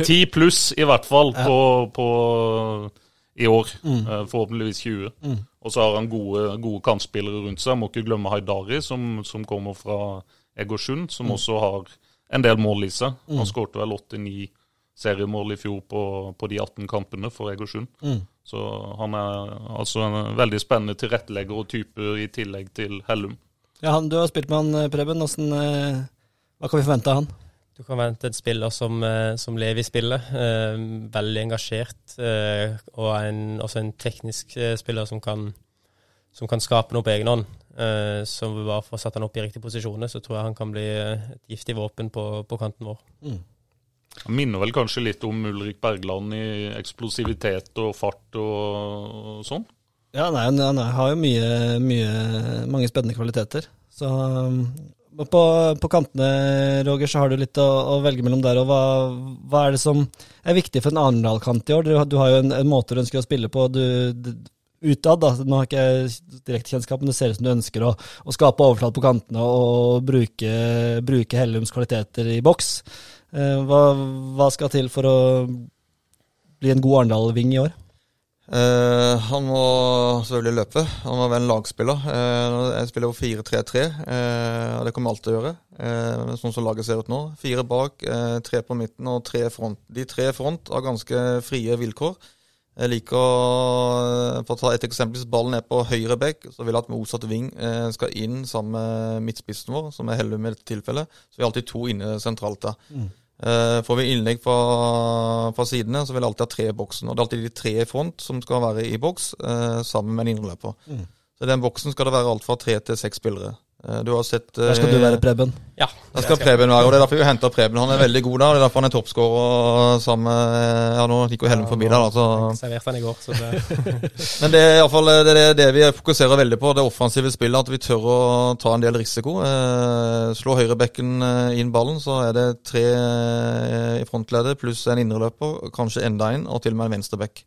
ti pluss i hvert fall på, på i år. Mm. Forhåpentligvis 20. Mm. Og så har han gode, gode kantspillere rundt seg. Må ikke glemme Haidari, som, som kommer fra Egersund, som Mm. også har en del mål i seg. Han skårte vel 8-9 seriemål i fjor på, på de 18 kampene for Egersund. Mm. Så han er altså en veldig spennende tilrettelegger og type i tillegg til Hellum. Ja, han, du har spilt med han, eh, Preben. Eh, hva kan vi forvente av han? Du kan vente en spiller som, eh, som lever i spillet. Eh, veldig engasjert. Eh, og en, også en teknisk eh, spiller som kan, som kan skape noe på egen hånd. Eh, så vi bare får satt han opp i riktige posisjoner, så tror jeg han kan bli eh, et giftig våpen på, på kanten vår. Han minner vel kanskje litt om Ulrik Bergland i eksplosivitet og fart og, og sånn. Ja, nei, han, han har jo mye, mye, mange spennende kvaliteter. Så um, på, på kantene, Roger, så har du litt å, å velge mellom der. Og hva, hva er det som er viktig for en Arendal-kant i år? Du, du har jo en, en måte du ønsker å spille på. Du, du, utad, da. Nå har ikke jeg direkte kjennskap, men det ser ut som du ønsker å, å skape overflate på kantene og bruke, bruke Hellums kvaliteter i boks. Eh, hva, hva skal til for å bli en god Arendal-ving i år? Eh, han må selvfølgelig løpe. Han må være en lagspiller. Eh, jeg spiller jo 4-3-3, eh, og det kommer jeg alltid til å gjøre. Eh, sånn som laget ser ut nå. Fire bak, eh, tre på midten og tre front. De tre front har ganske frie vilkår. Jeg liker å For å ta et eksempel, hvis ballen er på høyre bekk, så vil jeg at motsatt ving eh, skal inn sammen med midtspissen vår, som er Hellum i dette tilfellet. Så vi har alltid to inne sentralt der. Eh, får vi innlegg fra, fra sidene, så vil jeg alltid ha tre i boksen. Og det er alltid de tre i front som skal være i boks, eh, sammen med en indreløper. Så i den boksen skal det være alt fra tre til seks spillere. Eh, du har sett Der skal du være, Preben. Ja, Der skal Preben være, og det er derfor vi henter Preben. Han er veldig god der. Det er derfor han er toppskårer sammen med Ja, nå gikk jo Hellum forbi der, da. Så. serverte han i går, så det Men det er iallfall det, er det vi fokuserer veldig på, det offensive spillet. At vi tør å ta en del risiko. Eh, slå høyrebekken eh, inn ballen, så er det tre eh, i frontleddet pluss en indreløper, kanskje enda en, og til og med en venstrebekk.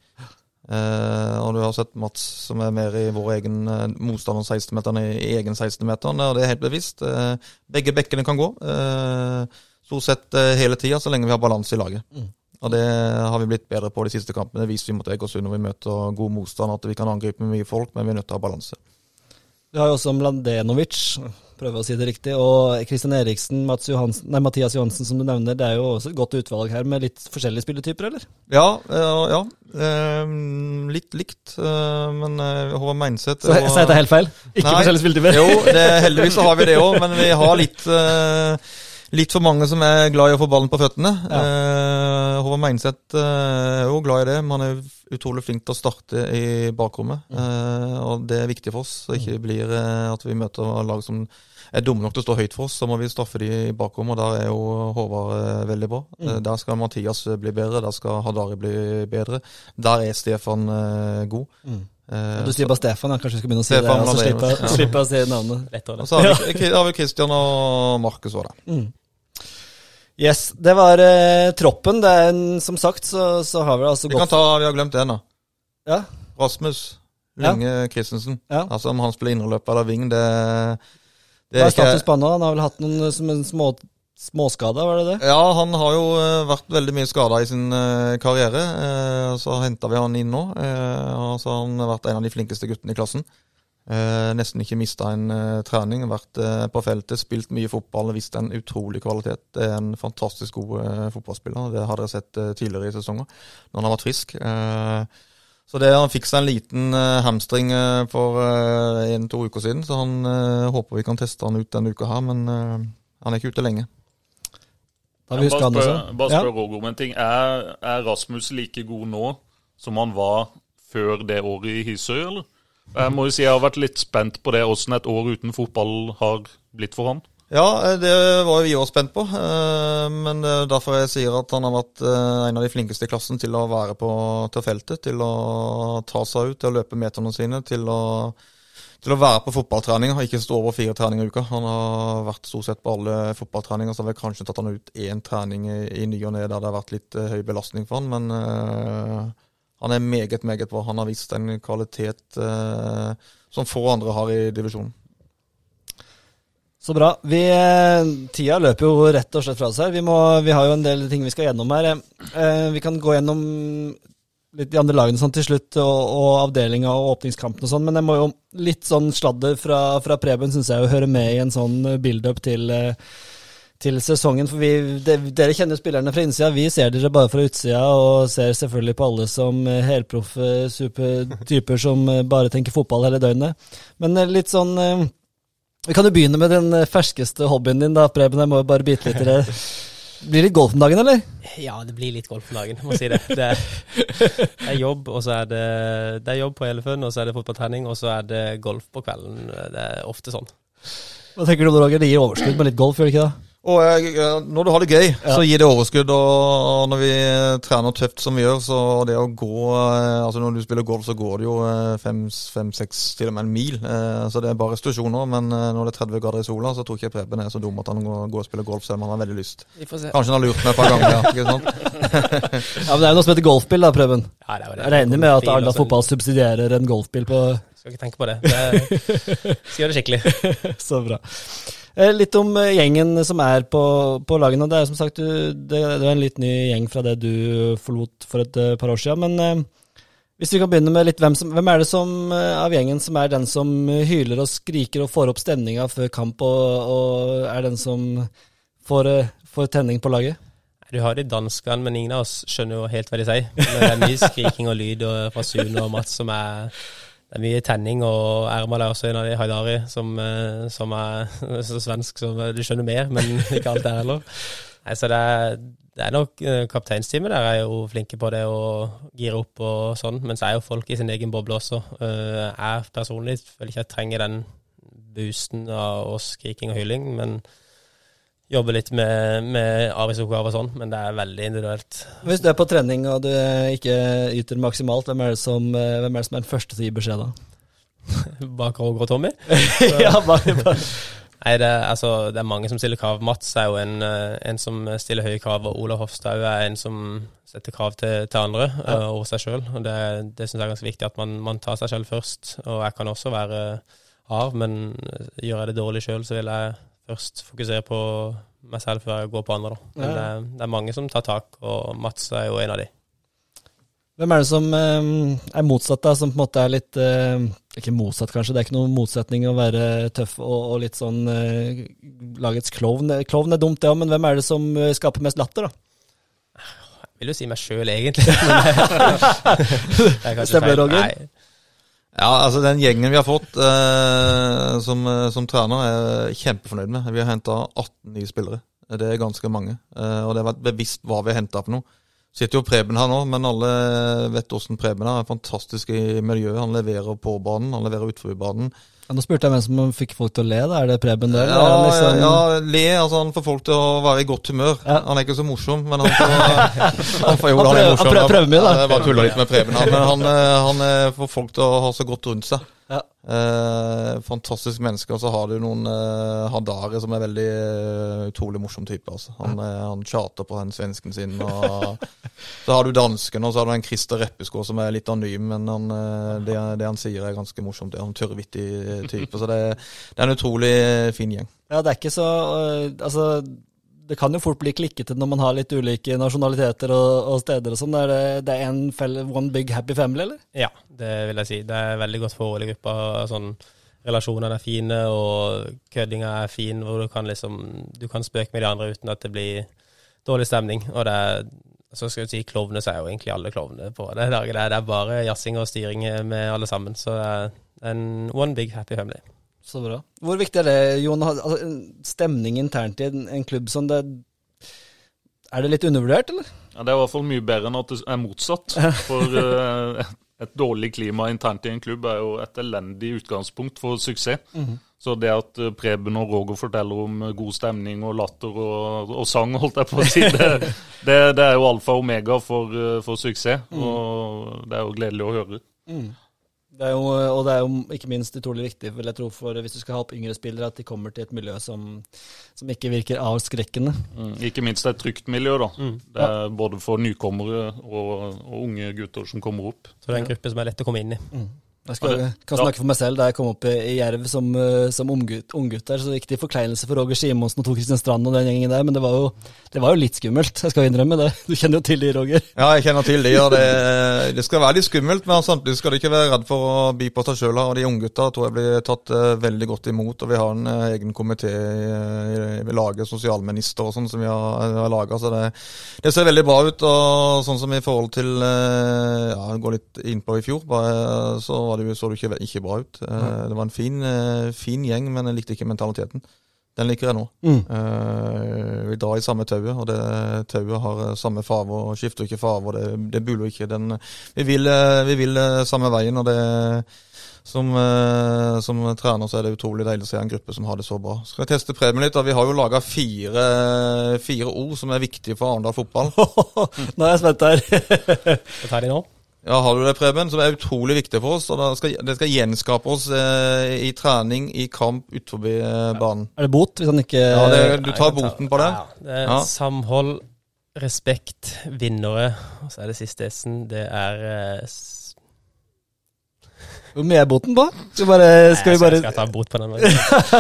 Eh, og du har sett Mats som er mer i vår egen uh, motstander 16-meteren i, i egen 16-meter. og det er helt bevisst. Uh, begge bekkene kan gå. Stort sett hele tida, så lenge vi har balanse i laget. Og det har vi blitt bedre på de siste kampene. Det viser vi mot Egersund når vi møter god motstand, at vi kan angripe med mye folk, men vi er nødt til å ha balanse. Du har jo også Mladenovic, prøver å si det riktig, og Christian Eriksen, Mats Johansen, nei, Mathias Johansen som du nevner. Det er jo også et godt utvalg her med litt forskjellige spilletyper, eller? Ja, eh, ja. eh, litt likt, eh, men Håvard Meinseth Så jeg sier det helt feil? Ikke Nei. forskjellige spilletyper? Jo, det, heldigvis så har vi det òg, men vi har litt Litt for mange som er glad i å få ballen på føttene. Eh, Håvard Meinseth eh, er jo glad i det, men han er utrolig flink til å starte i bakrommet. Eh, og det er viktig for oss, så det ikke blir eh, at vi møter lag som er dumme nok til å stå høyt for oss. Så må vi straffe de i bakrommet, og der er jo Håvard eh, veldig bra. Eh, der skal Mathias bli bedre, der skal Hadari bli bedre. Der er Stefan god. Eh, Du sier bare Stefan, ja. kanskje vi skal begynne å si Stefan det, og så Mladenovic, slippe, ja. slipper å si navnet. Lettere og så har vi, har vi Christian og Markus òg, da. Yes, det var eh, troppen. Det er en, som sagt så, så har vi altså Vi kan gått ta, vi har glemt en, da. Ja, Rasmus Ja. Lynge Christensen. Ja. Altså Om han spiller indreløper eller ving, det, det Hva er status på han nå? Han har vel hatt noen som en små, småskada, var det det? Ja, han har jo eh, vært veldig mye skada i sin eh, karriere. eh, Så henta vi han inn nå. Så han har vært en av de flinkeste guttene i klassen. Nesten ikke mista en trening. Vært på feltet, spilt mye fotball vist en utrolig kvalitet. Det er en fantastisk god fotballspiller. Det har dere sett tidligere i sesonger, når han har vært frisk. Så det, Han fikk seg en liten uh, hamstring uh, for uh, en-to uker siden, så han håper vi kan teste han ut denne uka her. Men han er ikke ute lenge. Bare spør, bare Ja. Roger om en ting. Er, er Rasmus like god nå som han var før det året i Hisøy, eller? Jeg må jo si jeg har vært litt spent på det, åssen et år uten fotball har blitt for han. Ja, eh, det var vi òg spent på. eh, Men det er derfor jeg sier at han har vært eh, en av de flinkeste i klassen til å være på til feltet. Til å ta seg ut, til å løpe meterne sine, til å, til å være på fotballtreninger. Ikke stå over fire treninger i uka. Han har vært stort sett på alle fotballtreninger. Så har vi kanskje tatt han ut én trening i, i ny og ne der det har vært litt eh, høy belastning for han. Men eh, han er meget, meget bra. Han har vist en kvalitet eh, som få andre har i divisjonen. Så bra. Vi, tida løper jo rett og slett fra oss her. Vi, må, vi har jo en del ting vi skal gjennom her. Vi kan gå gjennom litt de andre lagene sånn til slutt, og, og avdelinga og åpningskampen og sånn, men jeg må jo litt sånn sladder fra, fra Preben syns jeg jo hører med i en sånn build-up til eh, til sesongen, for vi, de, Dere kjenner spillerne fra innsida, vi ser dere bare fra utsida, og ser selvfølgelig på alle som eh, helproffe supertyper som eh, bare tenker fotball hele døgnet. Men eh, litt sånn eh, Vi kan jo begynne med den eh, ferskeste hobbyen din, da, Preben. Jeg må jo bare bite litt i det. Blir det litt golf om dagen, eller? Ja, det blir litt golf om dagen, må si det. Det er, det er jobb, og så er det, det er jobb på Elefun, og så er det fotballtrening, og så er det golf på kvelden. Det er ofte sånn. Hva tenker du om det, Roger? Det gir overskudd med litt golf, gjør det ikke det? Og eh, når du har det gøy, så gir det overskudd. Og når vi trener tøft som vi gjør, så det å gå eh, Altså når du spiller golf, så går det jo fem-seks, til og med en mil. Eh, Så det er bare restitusjoner. Men eh, når det er 30 grader i sola, så tror ikke jeg Preben er så dum at han går går og spiller golf selv om han har veldig lyst. Vi får se. Kanskje han har lurt meg et par ganger. ja, ikke sant? Ja, men Det er jo noe som heter golfbil, da, Preben. Ja, det er. Jeg regner med at Arendal Fotball subsidierer en golfbil på Skal ikke tenke på det. det skal gjøre det skikkelig. Så bra. Eh, Litt om eh, gjengen som er på, på nå, Det er som sagt det, det er en litt ny gjeng fra det du forlot for et eh, par år siden. Men hvis vi kan begynne med litt hvem, som, hvem er det som, av gjengen som er den som hyler og skriker og får opp stemninga før kamp, og, og er den som får, får tenning på laget? Du har de danskene, men ingen av oss skjønner jo helt hva de sier. Men det er mye skriking og lyd og fra Sune og Mats som er Det er mye tenning, og Ermal er også en av de, Haidari, som, eh, som er så svensk som eh, du skjønner mer, men ikke alt der heller. Nei, så det er, det er nok eh, Kapteinsteamet der er jo flinke på det å gire opp og sånn, men så er jo folk i sin egen boble også. Jeg personlig føler ikke jeg trenger den boosten av oss skriking og hylling, men jobber litt med, med arbeidsoppgaver og sånn, men det er veldig individuelt. Hvis du er på trening og du ikke yter maksimalt, hvem er det som, eh, er, det som er den første til å gi beskjed da? Bak Roger og Tommy. ja, bare, bare. Nei, det, altså, det er mange som stiller krav. Mats er jo en, eh, en som stiller høye krav, og Ola Hofstad er en som setter krav til, til andre ja. og seg sjøl. Det, det syns jeg er ganske viktig, at man, man tar seg selv først. Og jeg kan også være hard, men gjør jeg det dårlig sjøl, så vil jeg først fokusere på meg selv før jeg går på andre. Da. Men Ja. det, det er mange som tar tak, og Mats er jo en av de. Hvem er det som eh, er motsatt, da? Som på en måte er litt eh, Ikke motsatt, kanskje. Det er ikke noen motsetning å være tøff og, og litt sånn eh, Lagets klovn. Klovn er dumt, det òg, men hvem er det som eh, skaper mest latter, da? Jeg vil jo si meg sjøl, egentlig. Det, det er kanskje Stemmer feil. Roger? Nei, Ja, altså Den gjengen vi har fått eh, som, eh, som trener, er jeg kjempefornøyd med. Vi har henta 18 nye spillere. Det er ganske mange. Eh, og det har vært bevisst hva vi har henta for noe. Sitter jo Preben her nå, men alle vet hvordan Preben. Er Fantastisk i miljøet. Han leverer på banen, han leverer utenfor banen. Ja, nå spurte jeg hvem som fikk folk til å le. da, Er det Preben der? Ja, liksom, ja, le. altså Han får folk til å være i godt humør. Ja. Han er ikke så morsom, men han får, han får jo, Han er prøver- morsom. han prøver- mye, da. Jeg bare tulla litt med Preben, men han, eh, han eh, får folk til å ha så godt rundt seg. Ja. Eh, fantastisk menneske. Og så har du noen eh, Hadari som er veldig eh, utrolig morsom type. Altså. Han, eh, han tjater på den svensken sin. Og, så har du dansken, og så har du en Christer Reppeskå som er litt anonym, men han, eh, det, det han sier er ganske morsomt. Det er en tørrvittig type. Så det, det er en utrolig fin gjeng. Ja, det er ikke så øh, Altså, det kan jo fort bli klikkete når man har litt ulike nasjonaliteter og, og steder og sånn. Er det, det er en fell, one big happy family, eller? Ja, det vil jeg si. Det er veldig godt forhold i gruppa. Sånn, relasjonene er fine, og køddinga er fin, hvor du kan liksom Du kan spøke med de andre uten at det blir dårlig stemning. Og det er så skal du si klovner, så er jo egentlig alle klovner på det laget. Det er bare jazzing og styring med alle sammen. Så det er en one big happy family. Så bra. Hvor viktig er det, Jon? Altså, stemning internt i en, en klubb som det Er det litt undervurdert, eller? Ja, Det er i hvert fall mye bedre enn at det er motsatt. For uh, et dårlig klima internt i en klubb er jo et elendig utgangspunkt for suksess. Så det at eh, Preben og Roger forteller om eh, god stemning og latter og, og sang, holdt jeg på å si, det, det, det er jo alfa og omega for, for suksess. Og det er jo gledelig å høre. Det er jo, og det er jo ikke minst utrolig viktig vil jeg tro, for hvis du skal ha opp yngre spillere, at de kommer til et miljø som, som ikke virker avskrekkende. Mm, Ikke minst et trygt miljø, da. Det er både for nykommere og, og unge gutter som kommer opp. Så det er en gruppe som er lett å komme inn i. Jeg skal, kan snakke for meg selv. Da jeg kom opp i, Jerv som, uh, som unggutt, unggutt der, så gikk det i forkleinelse for Roger Simonsen og Tor Kristian Strand og den gjengen der, men det var, jo, det var jo litt skummelt. Jeg skal innrømme det. Du kjenner jo til de, Roger. Ja, jeg kjenner til de, og det, det skal være litt skummelt, men samtidig skal du ikke være redd for å by på seg sjøl. Og de unggutta tror jeg blir tatt eh, veldig godt imot, og vi har en eh, egen komité i, i, i laget, sosialminister og sånn, som vi har, har laga. Så det, det ser veldig bra ut. Og sånn som i forhold til ja, Ja, gå litt innpå i fjor, bare, så var det så det ikke, ikke bra ut. Eh, Det var en fin, eh, fin gjeng, men jeg likte ikke mentaliteten. Den liker jeg nå. Eh, vi drar i samme tauet, og det tauet har samme farge og skifter ikke farge. Det, det buler ikke. Den, vi, vil, vi vil samme veien, og det som, som trener så er det utrolig deilig å se en gruppe som har det så bra. Skal jeg teste premien litt? da? Vi har jo laga fire, fire ord som er viktige for Arendal fotball. Nå er jeg spent her. Så tar de nå. Ja, har du det, Preben? Som er utrolig viktig for oss. og Det skal, det skal gjenskape oss eh, i trening, i kamp utenfor eh, banen. Er det bot hvis han ikke Ja, det, du tar Nei, boten ta- på det? Ja, det er Ja. Samhold, respekt, vinnere. Og så er det siste S-en. Det er eh, Hvor mye er boten på? Skal vi bare, skal vi Nei, bare jeg skal ta bot på den.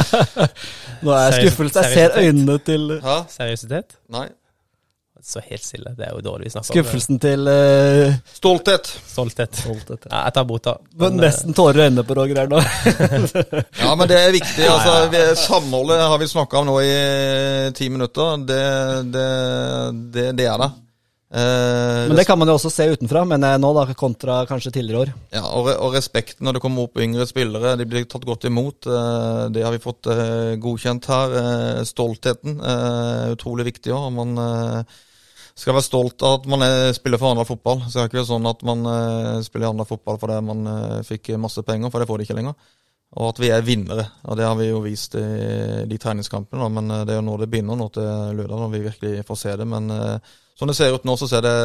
Nå er jeg skuffet. Jeg ser øynene til Hæ? Seriøsitet? Nei. Så helt stille. Det er jo dårlig vi snakker om. Skuffelsen til uh, Stolthet. Stolthet. Ja, jeg tar bota. Men Men, eh, nesten tårer i øynene på Roger her nå. Ja, men det er viktig. altså, vi, Samholdet har vi snakka om nå i ti minutter. Det, det, det, det er det. Eh, Men det kan man jo også se utenfra, men nå, da, kontra kanskje tidligere år. ja, og, re- og respekten når det kommer opp yngre spillere. De blir tatt godt imot. eh, det har vi fått eh, godkjent her. Eh, stoltheten er utrolig viktig òg. Man eh, skal være stolt av at man er, spiller for andre fotball. Så det er ikke sånn at man eh, spiller andre fotball fordi man eh, fikk masse penger, for det får de ikke lenger. Og at vi er vinnere. Og det har vi jo vist i de treningskampene. Men eh, det er jo nå det begynner, nå til lørdag, når vi virkelig får se det. Men eh, sånn det ser ut nå, så ser det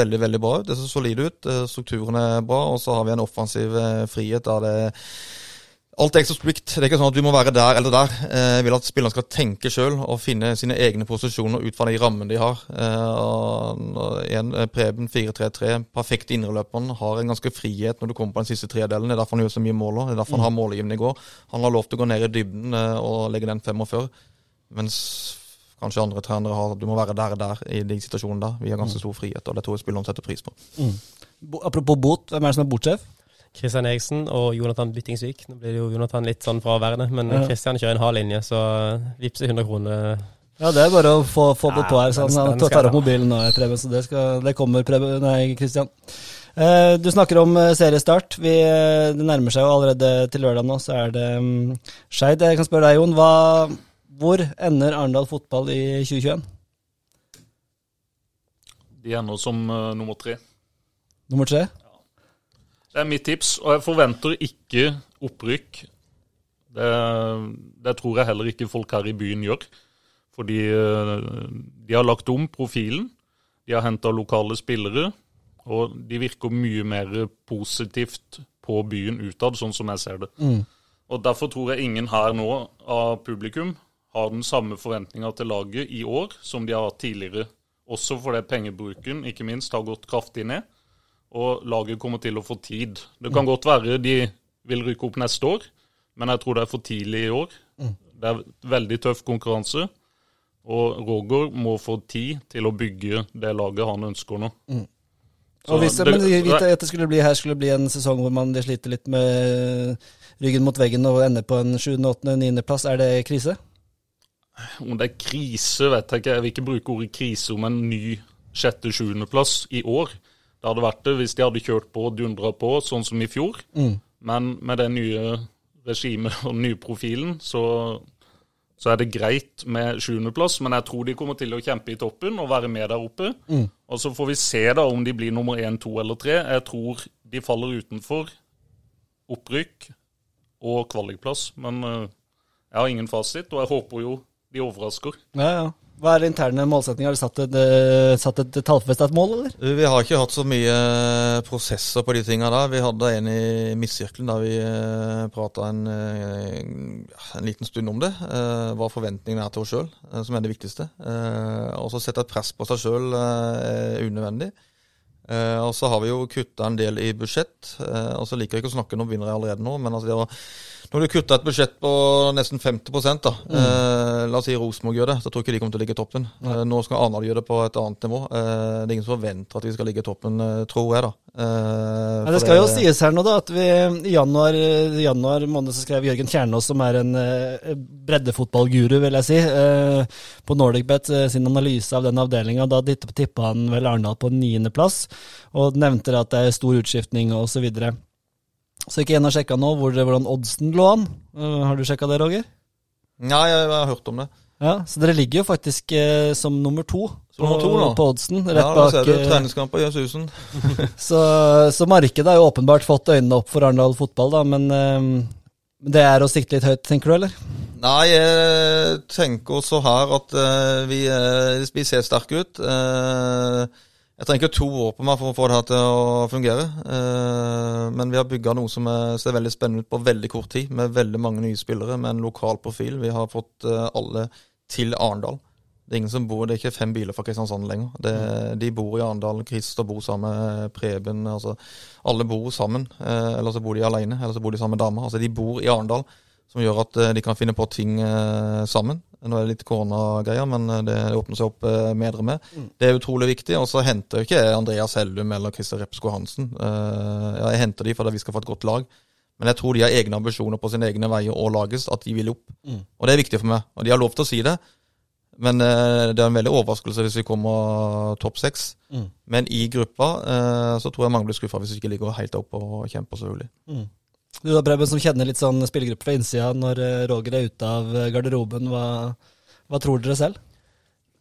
veldig veldig bra ut. Det ser solid ut. eh, Strukturen er bra. Og så har vi en offensiv eh, frihet der det Alt er strikt. Det er ikke sånn at du må være der eller der. Eh, Jeg vil at spillerne skal tenke sjøl og finne sine egne posisjoner ut fra de rammene de har. Eh, En eh, Preben 4-3-3, perfekt indreløperen, har en ganske frihet når du kommer på den siste tredelen. Det er derfor han gjør så mye mål. Det er derfor han har målgivende i går. Han har lov til å gå ned i dybden og legge den 45, mens kanskje andre trenere har Du må være der der i de situasjonene der. Vi har ganske stor frihet, og det tror jeg spillerne setter pris på. Mm. apropos bot, hvem er det som er botsjef? Kristian Eriksen og Jonathan Byttingsvik. Nå blir det jo Jonathan litt sånn fraværende, men Ja. Kristian kjører en hard linje, så vippser 100 kroner. Ja, det er bare å få, få det på her. Så han tar opp mobilen nå, Preben. Så det, skal, det kommer, Preben. Nei, Kristian. Eh, du snakker om eh, seriestart. Vi, eh, det nærmer seg jo allerede til lørdag nå, så er det um, Skeid. Jeg kan spørre deg, Jon. Hva, hvor ender Arendal fotball i 2021? De ender som uh, nummer tre. Nummer tre? Det er mitt tips, og jeg forventer ikke opprykk. Det, det tror jeg heller ikke folk her i byen gjør. Fordi eh, de har lagt om profilen. De har henta lokale spillere. Og de virker mye mer positivt på byen utad, sånn som jeg ser det. Og Derfor tror jeg ingen her nå av publikum har den samme forventninga til laget i år som de har hatt tidligere. Også fordi pengebruken ikke minst har gått kraftig ned, og laget kommer til å få tid. Det kan godt være de vil rykke opp neste år, men jeg tror det er for tidlig i år. Det er veldig tøff konkurranse, og Roger må få tid til å bygge det laget han ønsker nå. Mm. Og hvis, det- men at det skulle bli, her skulle bli en sesong hvor man sliter litt med ryggen mot veggen og ender på en 7., 8., 9. plass, er det krise? Om det er krise, vet jeg ikke. Jeg vil ikke bruke ordet krise om en ny 6.-7. plass i år. Det hadde vært det hvis de hadde kjørt på og dundra på, sånn som i fjor. Men med det nye regimet og den nye profilen, så, så er det greit med sjuendeplass. Men jeg tror de kommer til å kjempe i toppen og være med der oppe. Og så får vi se da om de blir nummer én, to eller tre. Jeg tror de faller utenfor opprykk og kvalikplass. Men eh, jeg har ingen fasit, og jeg håper jo de overrasker. Ja, ja. Hva er interne målsetninger? Har du satt et, eh, satt et tallfestet mål, eller? Vi har ikke hatt så mye eh, prosesser på de tinga der. Vi hadde en i midtsirkelen der vi prata en, eh, en liten stund om det. eh, Hva forventningene er til oss sjøl, som er det viktigste. Eh, Og så sette et press på seg sjøl er unødvendig. Eh, og så har vi jo kutta en del i budsjett. Eh, og så liker jeg ikke å snakke, om vinnere allerede nå, men altså det var, når du kutter et budsjett på nesten 50 da, eh, la oss si Rosenborg gjør det, så tror jeg ikke de kommer til å ligge i toppen. Eh, nå skal Arendal gjøre det på et annet nivå. Eh, det er ingen som forventer at vi skal ligge i toppen, eh, tror jeg, da. Eh, Ja, det skal skal jo sies her nå da, at vi i januar, januar måned så skrev Jørgen Kjernås, som er en eh, breddefotballguru, vil jeg si, eh, på NordicBet eh, sin analyse av den avdelinga. Da tippa han vel Arendal på niendeplass, og nevnte at det er stor utskiftning osv. Så, videre. så ikke en har sjekka nå hvor, hvordan oddsen lå an. Eh, har du sjekka det, Roger? Nei, jeg, jeg har hørt om det. Ja, Så dere ligger jo faktisk eh, som nummer to, Som nummer to på, på oddsen. Rett Ja, da ser du eh, treningskamper gjør susen. Så, så markedet har jo åpenbart fått øynene opp for Arendal fotball, da, men eh, det er å sikte litt høyt, tenker du, eller? Nei, jeg tenker også her at eh, vi, eh, vi ser sterke ut. Eh, jeg trenger ikke to år på meg for å få det her til å fungere. Eh, men vi har bygga noe som er, ser veldig spennende ut på veldig kort tid, med veldig mange nye spillere, med en lokal profil. Vi har fått eh, alle til Arendal. Det er ingen som bor, det er ikke fem biler fra Kristiansand lenger. Det, de bor i Arendal. Christer bor sammen med Preben. altså Alle bor sammen. Eh, eller så bor de alene, eller så bor de sammen med dama. Altså De bor i Arendal, som gjør at de kan finne på ting sammen. Nå er det litt koronagreier, men eh, det, det åpner seg opp eh, med. Det er utrolig viktig. Og så henter jeg ikke Andreas Hellum eller Christer Repsko Hansen. Eh, jeg henter de fordi vi skal få et godt lag. Men jeg tror de har egne ambisjoner på sine egne veier og lages, at de vil opp. Og det er viktig for meg. Og de har lov til å si det. Men eh, det er en veldig overraskelse hvis vi kommer topp seks. Men i gruppa så tror jeg mange blir skuffa hvis vi ikke ligger helt oppe og kjemper, selvfølgelig. Du da, Preben, som kjenner litt sånn spillergruppe fra innsida når eh, Roger er ute av eh, garderoben, hva, hva tror dere selv?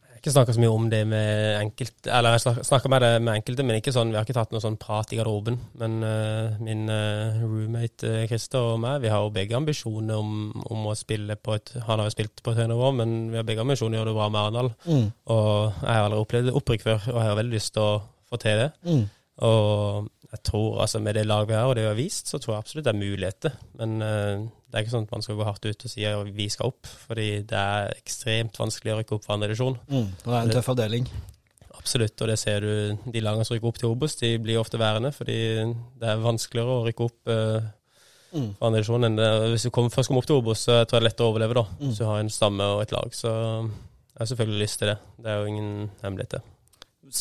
Jeg har ikke snakka så mye om det med enkelte Eller jeg snakka med det med enkelte, men ikke sånn, vi har ikke tatt noe sånn prat i garderoben. Men uh, min uh, roommate eh, Christer og meg, vi har jo begge ambisjoner om, om å spille på et Han har jo spilt på et høyere nivå, men vi har begge ambisjoner å gjøre det bra med Arendal. Og jeg har aldri opplevd opprykk før, og jeg har veldig lyst til å få til det. Og jeg tror, altså med det laget vi har, og det vi har vist, så tror jeg absolutt det er muligheter. Men uh, det er ikke sånn at man skal gå hardt ut og si at vi skal opp, fordi det er ekstremt vanskelig å rykke opp for andre divisjon. Det er en tøff avdeling. Absolutt, og det ser du. De lagene som rykker opp til Obos, de blir ofte værende, fordi det er vanskeligere å rykke opp eh, for andre divisjon enn det. Hvis du kommer, først kommer opp til Obos, så tror jeg det er lettere å overleve, da. Hvis du har en stamme og et lag. Så jeg har selvfølgelig lyst til det. Det er jo ingen hemmelighet, det.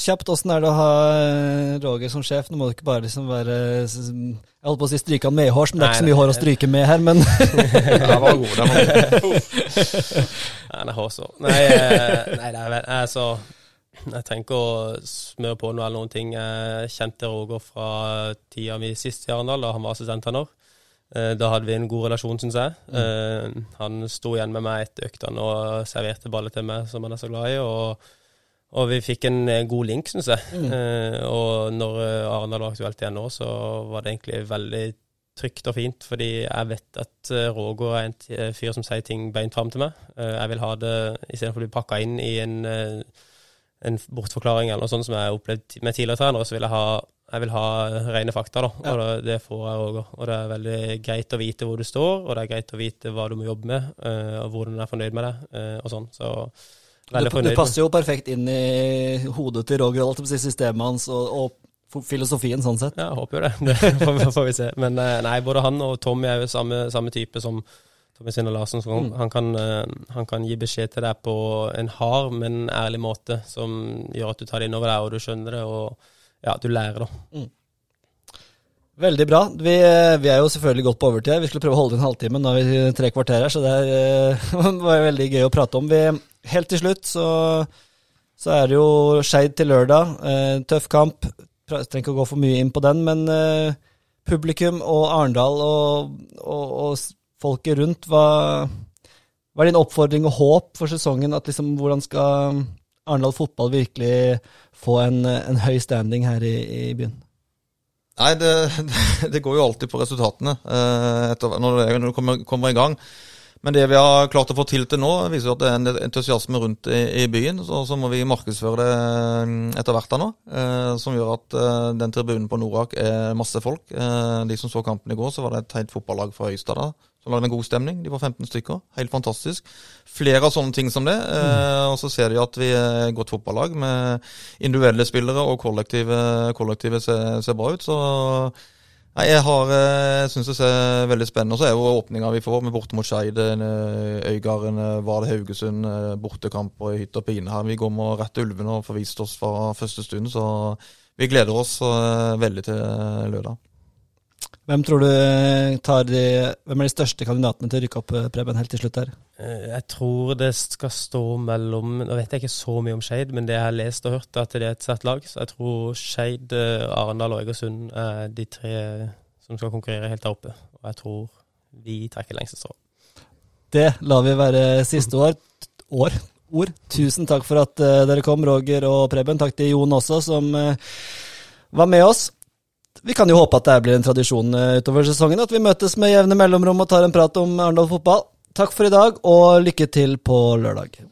Kjapt, åssen er det å ha eh, Roger som sjef? Nå må du ikke bare liksom være Jeg holdt på å si stryke han hår, men det er ikke så mye hår å stryke med her, men Den var god. Den var god. Nei, det er hårsår. Nei, nei, nei, vel altså, Jeg tenker å smøre på noe eller noen ting. Jeg kjente Roger fra tida mi sist i Arendal, da han var assistent her nå. Da hadde vi en god relasjon, syns jeg. Mm. Han sto igjen med meg etter øktene og serverte ballet til meg, som han er så glad i. og og vi fikk en eh, god link, syns jeg. Eh, og når eh, Arendal var aktuelt igjen nå, så var det egentlig veldig trygt og fint, fordi jeg vet at eh, Roger er en fyr som sier ting beint fram til meg. Eh, jeg vil ha det istedenfor å bli pakka inn i en, eh, en bortforklaring eller noe sånt som jeg har opplevd med tidligere trenere, så vil jeg ha jeg vil ha rene fakta, da. Og det, det får jeg Roger. Og det er veldig greit å vite hvor du står, og det er greit å vite hva du må jobbe med, eh, og hvordan du er fornøyd med det, eh, og sånn. Så du, du passer jo perfekt inn i hodet til Roger, si, systemet hans og, og filosofien sånn sett. Ja, jeg håper jo det. Det får, vi- får vi se. Men eh, nei, både han og Tommy er jo samme, samme type som Tommy Sinne Larsen. Han, han, kan, eh, han kan gi beskjed til deg på en hard, men ærlig måte, som gjør at du tar det innover deg, og du skjønner det, og ja, du lærer, da. Veldig bra. Vi, eh, vi er jo selvfølgelig godt på overtid. Vi skulle prøve å holde en halvtime, nå har vi tre kvarter her, så det er, eh, var veldig gøy å prate om. Vi, helt til slutt så, så er det jo Skeid til lørdag. Eh, tøff kamp. Trenger ikke å gå for mye inn på den, men publikum og Arendal og, og, og folket rundt, hva, hva er din oppfordring og håp for sesongen? At liksom, hvordan skal Arendal fotball virkelig få en, en høy standing her i, i byen? Nei, det, det, går jo alltid på resultatene eh, etter, når det, kommer, kommer i gang. Men det vi har klart å få til til nå, viser at det er en entusiasme rundt i, i byen. Så, så må vi markedsføre det mm, etter hvert da nå, eh, som gjør at eh, den tribunen på Norak er masse folk. De som så kampen i går, så var det et helt fotballag fra Øystad da, som lagde en god stemning. De var 15 stykker. Helt fantastisk. Flere av sånne ting som det. Eh, og så ser de at vi er et godt fotballag med individuelle spillere, og kollektivet, kollektive ser, ser bra ut. Så Nei, jeg har, eh, syns det ser veldig spennende Og så er jo åpninga vi får med borte mot Skeid, eh, Øygarden, eh, Vard Haugesund, eh, bortekamper i hytt og pine her. Vi går med rett til ulvene og får vist oss fra første stund, så vi gleder oss eh, veldig til eh, lørdag. Hvem tror du tar de, hvem er de største kandidatene til å rykke opp, eh, Preben, helt til slutt her? Eh, Jeg tror det skal stå mellom Nå vet jeg ikke så mye om Skeid, men det jeg har lest og hørt, er at det er et sterkt lag. Så jeg tror Skeid, eh, Arendal og Egersund er de tre som skal konkurrere helt der oppe. Og jeg tror vi trekker lengste strå. Det lar vi være siste år. år. Ord. Tusen takk for at dere kom, Roger og Preben. Takk til Jon også, som var med oss. Vi kan jo håpe at det blir en tradisjon eh, utover sesongen, at vi møtes med jevne mellomrom og tar en prat om Arendal fotball. Takk for i dag, og lykke til på lørdag.